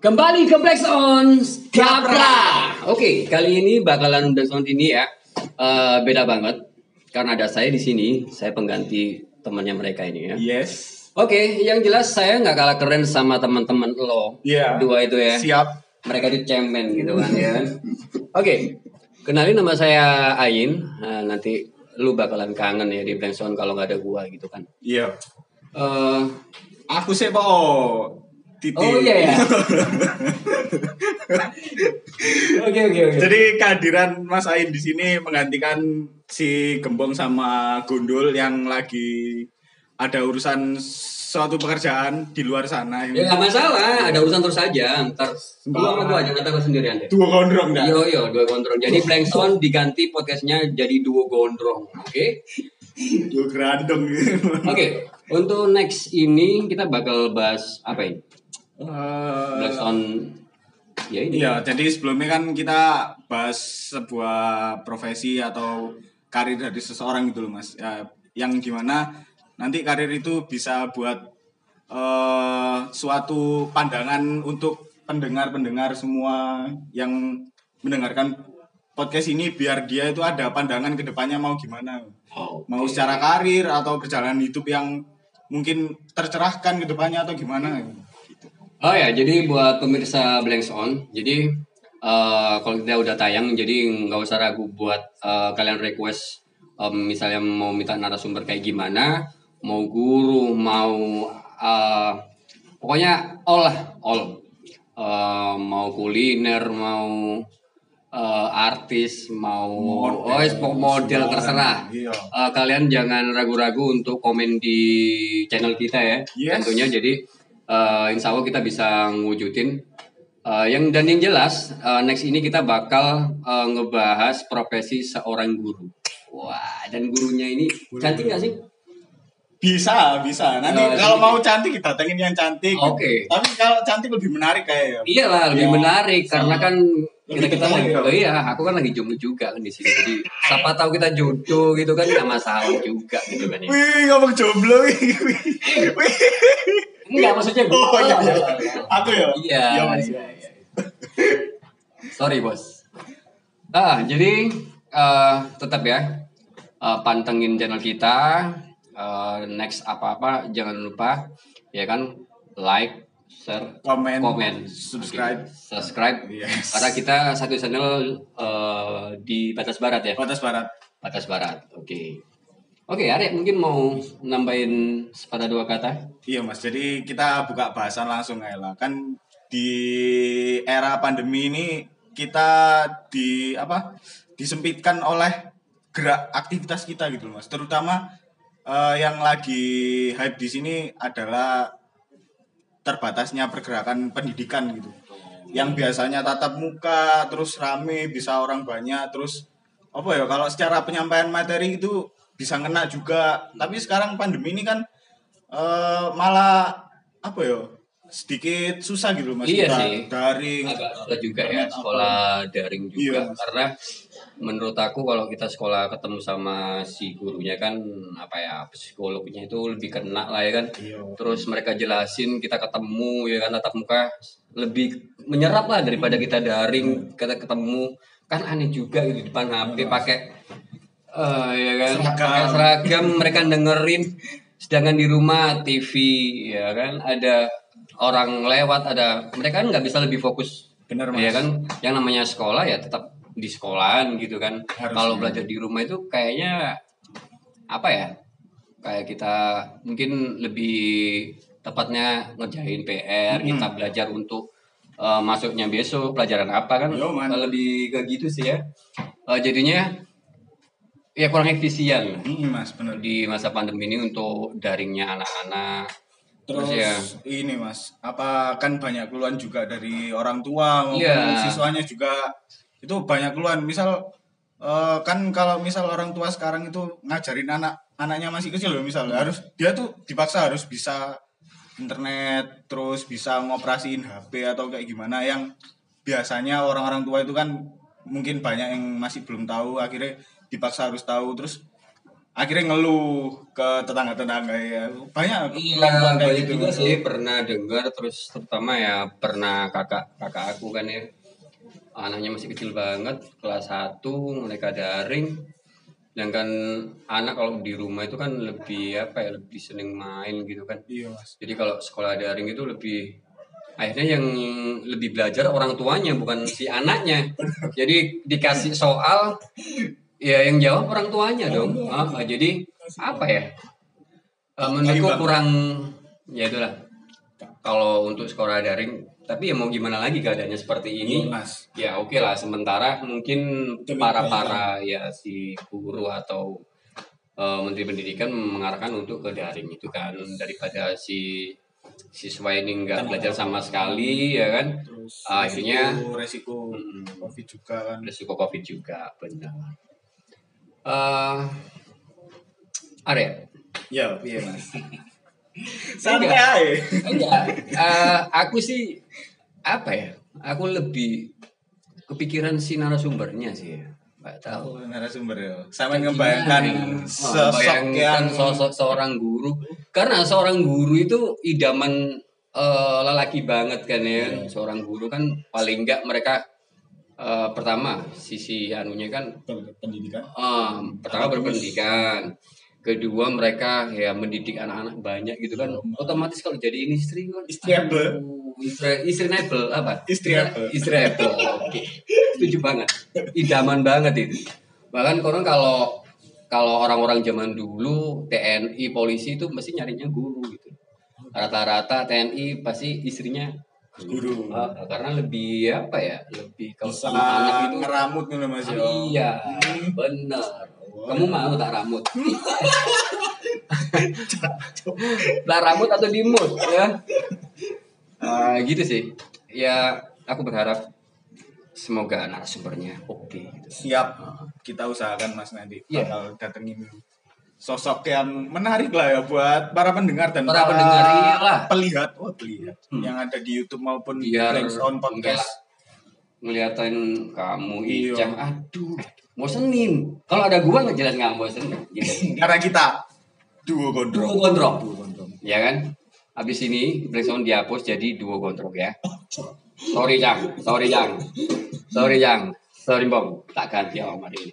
Kembali ke Black On Capra. Oke, kali ini bakalan Black On ini ya eh, beda banget karena ada saya di sini. Saya pengganti temannya mereka ini ya. Yes. Oke, yang jelas saya nggak kalah keren sama teman-teman lo. Iya. Dua itu ya. Siap. Mereka itu cemen gitu kan ya. Oke, kenalin nama saya Ain. Nah, nanti lu bakalan kangen ya di Black On kalau nggak ada gua gitu kan. Iya. Eh, Aku sih po. Titi. oh iya ya. Oke oke oke. Jadi kehadiran Mas Ain di sini menggantikan si Gembong sama Gundul yang lagi ada urusan suatu pekerjaan di luar sana. Ya nggak masalah, ada urusan terus aja. Ntar lu sama gua aja, ntar gua sendirian deh. Dua gondrong dah. Yo yo, dua gondrong. Jadi Blank Swan diganti podcastnya jadi duo gondrong, oke? Dua gerandong. Oke, untuk next ini kita bakal bahas apa ini? Swan, ya ini. Iya, jadi sebelumnya kan kita bahas sebuah profesi atau karir dari seseorang gitu loh mas. Ya, yang gimana nanti karir itu bisa buat eh suatu pandangan untuk pendengar-pendengar semua yang mendengarkan podcast ini biar dia itu ada pandangan ke depannya mau gimana. Oh, Mau secara karir atau perjalanan hidup yang mungkin tercerahkan ke depannya atau gimana. Gitu. Oh ya, jadi buat pemirsa Blank On, jadi eh, kalau kita udah tayang, jadi nggak usah ragu buat eh, kalian request, em, misalnya mau minta narasumber kayak gimana, mau guru, mau eh, pokoknya all lah, all, Eh, mau kuliner, mau eh, artis, mau oh, es- model terserah. Iya. Eh, kalian jangan ragu-ragu untuk komen di channel kita ya. Yes. Tentunya jadi eh, insya Allah kita bisa ngewujudin. Eh, yang dan yang jelas eh, next ini kita bakal eh, ngebahas profesi seorang guru. Wah dan gurunya ini cantik nggak sih? Bisa, bisa. Nanti Oh, kalau mau cantik kita tengin yang cantik. Oke. Tapi kalau cantik lebih menarik kayak. Iyalah lebih Iya. menarik karena kan kita kita lagi, gitu. oh iya aku kan lagi jomblo juga kan di sini jadi siapa tahu kita jodoh gitu kan nggak masalah juga gitu kan ya. Wih, ngomong jomblo. Wih. Enggak maksudnya gue. Oh iya, iya. Aku ya. Iya. Iya, iya, iya. Sorry bos. Ah jadi eh, tetap ya eh, pantengin channel kita. Eh, next apa-apa jangan lupa ya kan like, share, Komen, komen, subscribe. Oke, subscribe. Yes. Karena kita satu channel eh, di batas barat ya. Batas Barat. Batas barat. Oke. Oke, Arek mungkin mau nambahin sepatah dua kata. Iya mas, jadi kita buka bahasan langsung lah. Kan di era pandemi ini kita di apa disempitkan oleh gerak aktivitas kita gitu mas. Terutama eh, yang lagi hype di sini adalah terbatasnya pergerakan pendidikan gitu. Yang biasanya tatap muka terus rame bisa orang banyak terus apa ya kalau secara penyampaian materi itu bisa ngena juga. Tapi sekarang pandemi ini kan eh malah apa ya sedikit susah gitu mas Iya Kita sih. daring agak susah juga ya internet apa. sekolah daring juga Iya. karena menurut aku kalau kita sekolah ketemu sama si gurunya kan apa ya psikolognya itu lebih kena lah ya kan Iya. terus mereka jelasin kita ketemu ya kan tatap muka lebih menyerap lah daripada kita daring kita ketemu kan aneh juga gitu di depan HP pakai eh ya kan? Seragam. pakai seragam. Mereka dengerin. Sedangkan di rumah TV ya kan? Ada orang lewat ada mereka kan nggak bisa lebih fokus. Bener mas. ya kan? Yang namanya sekolah ya tetap di sekolahan gitu kan. Harusnya. kalau belajar di rumah itu kayaknya apa ya? Kayak kita mungkin lebih tepatnya ngerjain PR Hmm. kita belajar untuk eh, masuknya besok pelajaran apa kan? Yo, man. lebih ke gitu sih ya. Eh, jadinya ya kurang efisien. Mm, mas bener di masa pandemi ini untuk daringnya anak-anak. Terus Terus ya. ini mas, apa kan banyak keluhan juga dari orang tua maupun Iya. siswanya juga. Itu banyak keluhan. Misal eh, kan kalau misal orang tua sekarang itu ngajarin anak anaknya masih kecil loh misal. Harus dia tuh dipaksa harus bisa internet terus bisa ngoperasiin HP atau kayak gimana. Yang biasanya orang-orang tua itu kan mungkin banyak yang masih belum tahu. Akhirnya dipaksa harus tahu terus akhirnya ngeluh ke tetangga-tetangga ya. Banyak Iya, pelan-pelan kayak banyak gitu juga sih. Pernah dengar terus terutama ya pernah kakak kakak aku kan ya. Anaknya masih kecil banget kelas 1 mereka daring. Sedangkan anak kalau di rumah itu kan lebih apa ya lebih seneng main gitu kan. Iya mas. Jadi kalau sekolah daring itu lebih akhirnya yang lebih belajar orang tuanya bukan si anaknya. Jadi dikasih soal ya yang jawab orang tuanya dong. Ah, ah, jadi apa ya? Eh, menurutku kurang ya itulah. Kalau untuk sekolah daring tapi ya mau gimana lagi keadaannya seperti ini? Iya, mas. Ya oke lah sementara mungkin Demi para para ya si guru atau eh, menteri pendidikan mengarahkan untuk ke daring itu kan daripada si siswa ini nggak belajar sama sekali ya kan? Terus Akhirnya- resiko, resiko covid juga kan. Resiko covid juga benar eh Arya ya iya mas. Santai Enggak. aja. Enggak. Eh, aku sih apa ya aku lebih kepikiran si narasumbernya sih. Nggak tahu. Oh, narasumber ya. Sama ngebayangkan Gimana ya? sosok Membayangkan yang sosok seorang guru. Karena seorang guru itu idaman eh, lelaki banget kan ya. Iya. seorang guru kan paling enggak mereka eh, pertama sisi anunya kan pendidikan. eh, pertama Akademis. berpendidikan. Kedua mereka ya mendidik anak-anak banyak gitu kan. Otomatis kalau jadi ini istri kan Istriable. aduh, istri istri nebel apa? Istriable. istriable oke. Setuju banget. Idaman banget itu. Bahkan konon kalau kalau orang-orang zaman dulu TNI polisi itu mesti nyarinya guru gitu. Rata-rata TNI pasti istrinya Guru. Ah, karena lebih apa ya lebih kalau bisa sama anak itu ngeramut nih mas ya Iya, benar. Kamu mau tak rambut? tak rambut atau dimut ya? Ah, gitu sih. Ya, aku berharap semoga narasumbernya oke. gitu. siap kita usahakan mas nanti bakal datengin sosok yang menarik lah ya buat para pendengar dan Para pendengar, iyalah. pelihat oh pelihat Hmm. yang ada di YouTube maupun Biar Blank Sound podcast Ngeliatin kamu Iya. Icang, aduh, bosenin. Kalau ada gua nggak jelas nggak bosenin. Gitu. karena kita duo Duo gondrong. Duo gondrong. ya kan? Habis ini Blackstone dihapus jadi duo gondrong ya. Sorry Jang, sorry Jang, sorry Jang, sorry Bom, tak ganti om hari ini.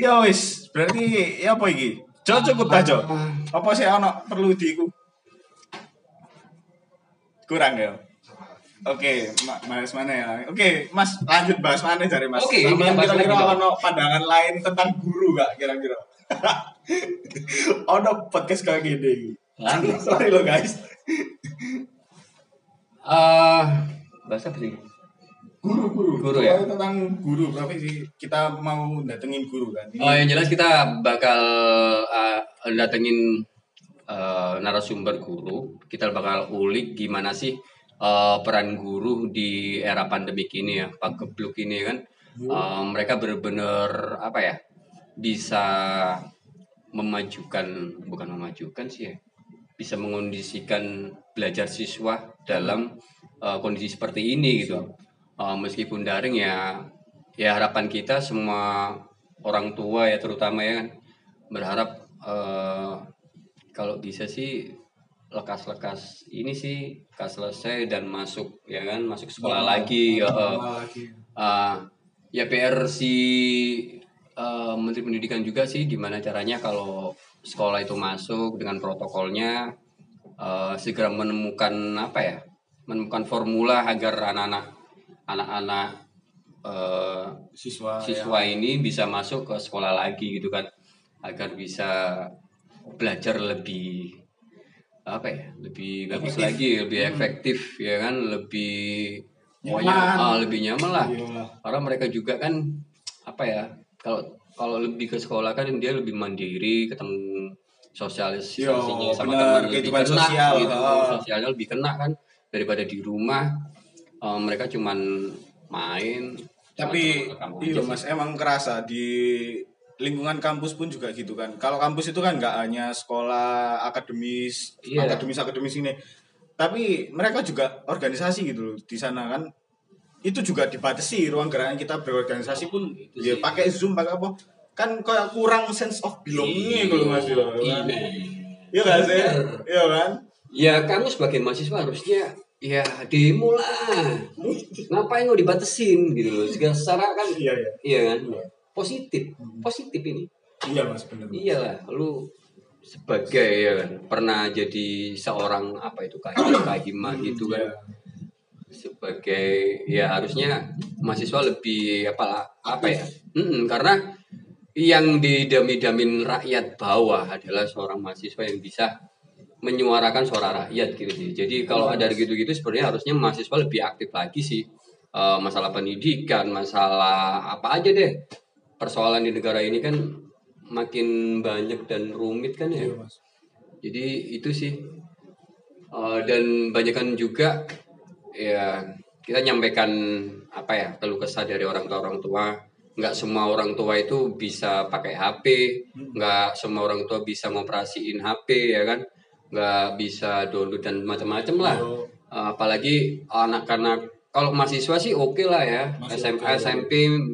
Ya wis berarti ya apa iki Jo cukup ta Jo apa sih ono perlu diku kurang ya Oke, Ma- Mas mana ya? Oke, Mas lanjut bahas mana cari Mas. Oke, bahas kira-kira ono pandangan lain tentang guru gak kira-kira? ono podcast kayak gini. Lanjut. Sorry lo guys. Eh, bahasa apa sih? Guru, guru. Guru ya? Tentang guru, profesi. Kita mau datengin guru kan. Ini Oh, yang jelas kita bakal uh, datengin uh, narasumber guru. Kita bakal ulik gimana sih uh, peran guru di era pandemik ini ya, Pak Gebluk ini kan. Uh, mereka benar-benar apa ya? Bisa memajukan bukan memajukan sih ya. Bisa mengondisikan belajar siswa dalam uh, kondisi seperti ini gitu. Uh, meskipun daring ya ya harapan kita semua orang tua ya terutama ya kan berharap eh, kalau bisa sih lekas-lekas ini sih lekas selesai dan masuk ya kan masuk sekolah lagi ya, eh. lagi. Ah, ya PR si eh, Menteri Pendidikan juga sih gimana caranya kalau sekolah itu masuk dengan protokolnya eh, segera menemukan apa ya menemukan formula agar anak-anak anak-anak eh, Siswa. siswa ini bisa masuk ke sekolah lagi gitu kan agar bisa belajar lebih apa ya lebih bagus lagi lebih efektif ya kan lebih Nyaman. pokoknya ah, lebih nyaman lah Iya. karena mereka juga kan apa ya kalau kalau lebih ke sekolah kan dia lebih mandiri ketemu sosialisasinya Yo, sama teman lebih kena sosial, gitu ah. sosialnya lebih kena kan daripada di rumah eh, mereka cuman main Tapi cuma kamu iya mas sih. emang kerasa di lingkungan kampus pun juga gitu kan. Kalau kampus itu kan nggak hanya sekolah akademis, Iya. akademis akademis ini, tapi mereka juga organisasi gitu loh di sana kan. Itu juga dibatasi ruang geraknya kita berorganisasi pun Itu ya sih. pakai zoom pakai apa. kan kayak kurang sense of belonging gitu mas yo Iya. iya gak sih Bener. iya kan Ya kamu sebagai mahasiswa harusnya ya demo lah. Ngapain lo dibatesin gitu loh. Segala secara kan iya iya iya kan? Positif. Positif ini. iya mas bener Iyalah, lu sebagai ya kan pernah jadi seorang apa itu kahima kahima gitu kan Iya. sebagai ya harusnya mahasiswa lebih apa apa ya Mm-mm, karena yang didami-damin rakyat bawah adalah seorang mahasiswa yang bisa menyuarakan suara rakyat gitu sih. Jadi kalau ada gitu-gitu sebenarnya harusnya mahasiswa lebih aktif lagi sih. Eh, masalah pendidikan masalah apa aja deh. Persoalan di negara ini kan makin banyak dan rumit kan ya. Iya, jadi itu sih. Eh, dan banyak kan juga ya kita nyampaikan apa ya keluh kesah dari orang tua orang tua. Nggak semua orang tua itu bisa pakai HP nggak semua orang tua bisa ngoperasiin HP ya kan nggak bisa download dan macam-macam lah. Eh, apalagi anak-anak kalau mahasiswa sih oke lah ya. Masih SMA oke. SMP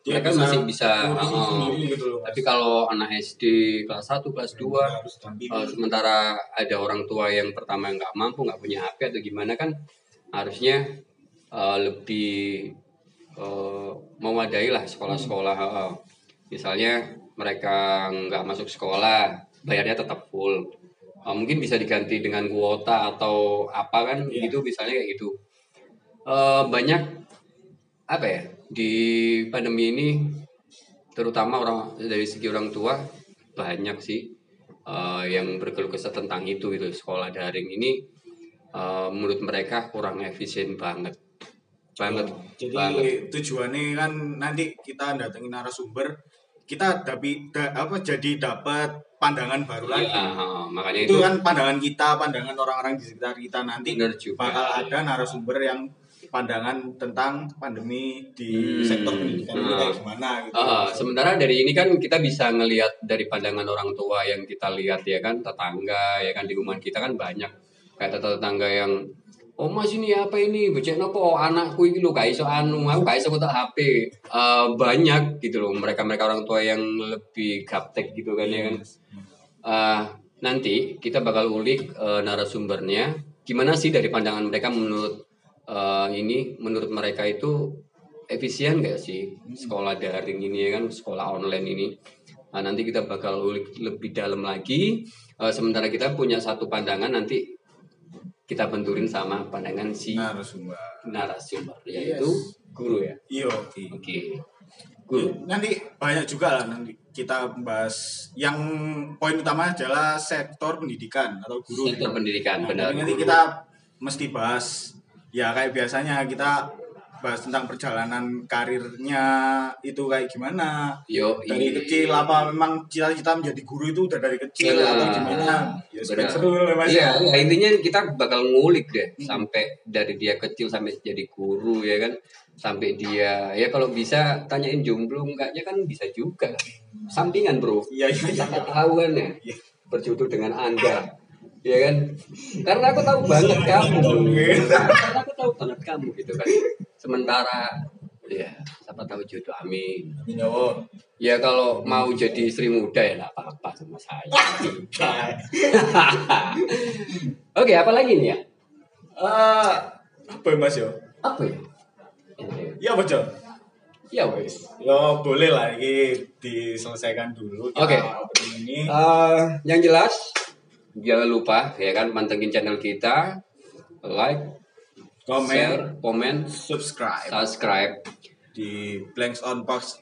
dia mereka masih bisa ngurusin eh, sendiri gitu loh tapi kalau anak SD kelas 1, kelas 2 harus dampingi Uh, sementara ada orang tua yang pertama nggak mampu nggak punya HP atau gimana kan harusnya uh, lebih uh, mewadai lah sekolah-sekolah uh, misalnya mereka nggak masuk sekolah bayarnya tetap full Uh, mungkin bisa diganti dengan kuota atau apa kan? Iya. gitu misalnya kayak gitu. Uh, banyak apa ya di pandemi ini terutama orang dari segi orang tua banyak sih uh, yang berkeluh kesah tentang itu gitu sekolah daring ini uh, menurut mereka kurang efisien banget. Banget jadi banget. tujuannya kan nanti kita datengin narasumber kita tapi da- apa jadi dapat pandangan baru lagi Iya, uh, makanya itu itu kan pandangan kita pandangan orang-orang di sekitar kita nanti juga bakal ada narasumber yang pandangan tentang pandemi di Hmm. sektor pendidikan ini Nah. kayak gimana gitu. Ah, sementara dari ini kan kita bisa ngelihat dari pandangan orang tua yang kita lihat ya kan tetangga ya kan di rumah kita kan banyak kayak tetangga yang oh mas ini apa ini? Bocah nopo? Oh, anakku ini lo gak iso anu. Aku gak iso kotak HP Eh, banyak gitu loh mereka mereka orang tua yang lebih gaptek gitu kan ya kan? Eh, nanti kita bakal ulik eh, narasumbernya. Gimana sih dari pandangan mereka menurut eh, ini? Menurut mereka itu efisien gak sih sekolah daring ini ya kan? Sekolah online ini. Nah, nanti kita bakal ulik lebih dalam lagi. Eh, sementara kita punya satu pandangan nanti kita benturin sama pandangan si narasumber. narasumber Yes. yaitu guru ya Iya, oke. oke guru Nanti banyak juga lah nanti kita bahas yang poin utama adalah sektor pendidikan atau guru. sektor pendidikan Nah, benar nanti kita mesti bahas ya kayak biasanya kita bahas tentang perjalanan karirnya itu kayak gimana yo dari kecil apa memang cita-cita menjadi guru itu udah dari kecil Benar. atau gimana ya seru lah mas Iya, ya, intinya kita bakal ngulik deh Hmm. sampai dari dia kecil sampai jadi guru ya kan, sampai dia ya kalau bisa tanyain jomblo enggaknya kan bisa juga. Sampingan bro, iya iya iya tahu kan ya Iya. berjodoh dengan anda, ya kan? Karena aku tahu banget kamu, karena aku tahu banget kamu gitu kan. Sementara ya siapa tahu jodoh amin. Minyawa. Ya kalau mau jadi istri muda ya nggak apa-apa sama saya. Oke, apa lagi nih ya? Eh, apa ya mas yo Apa ya? ya apa Jo? Ya wes. ya boleh lah ini diselesaikan dulu kita Oke. opening ini Eh, yang jelas jangan lupa ya kan pantengin channel kita, like, komen share, komen, subscribe. subscribe. di Blanks on Podcast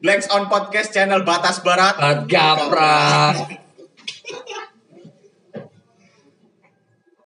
Blanks. On Podcast channel Batas Barat. Gaprak.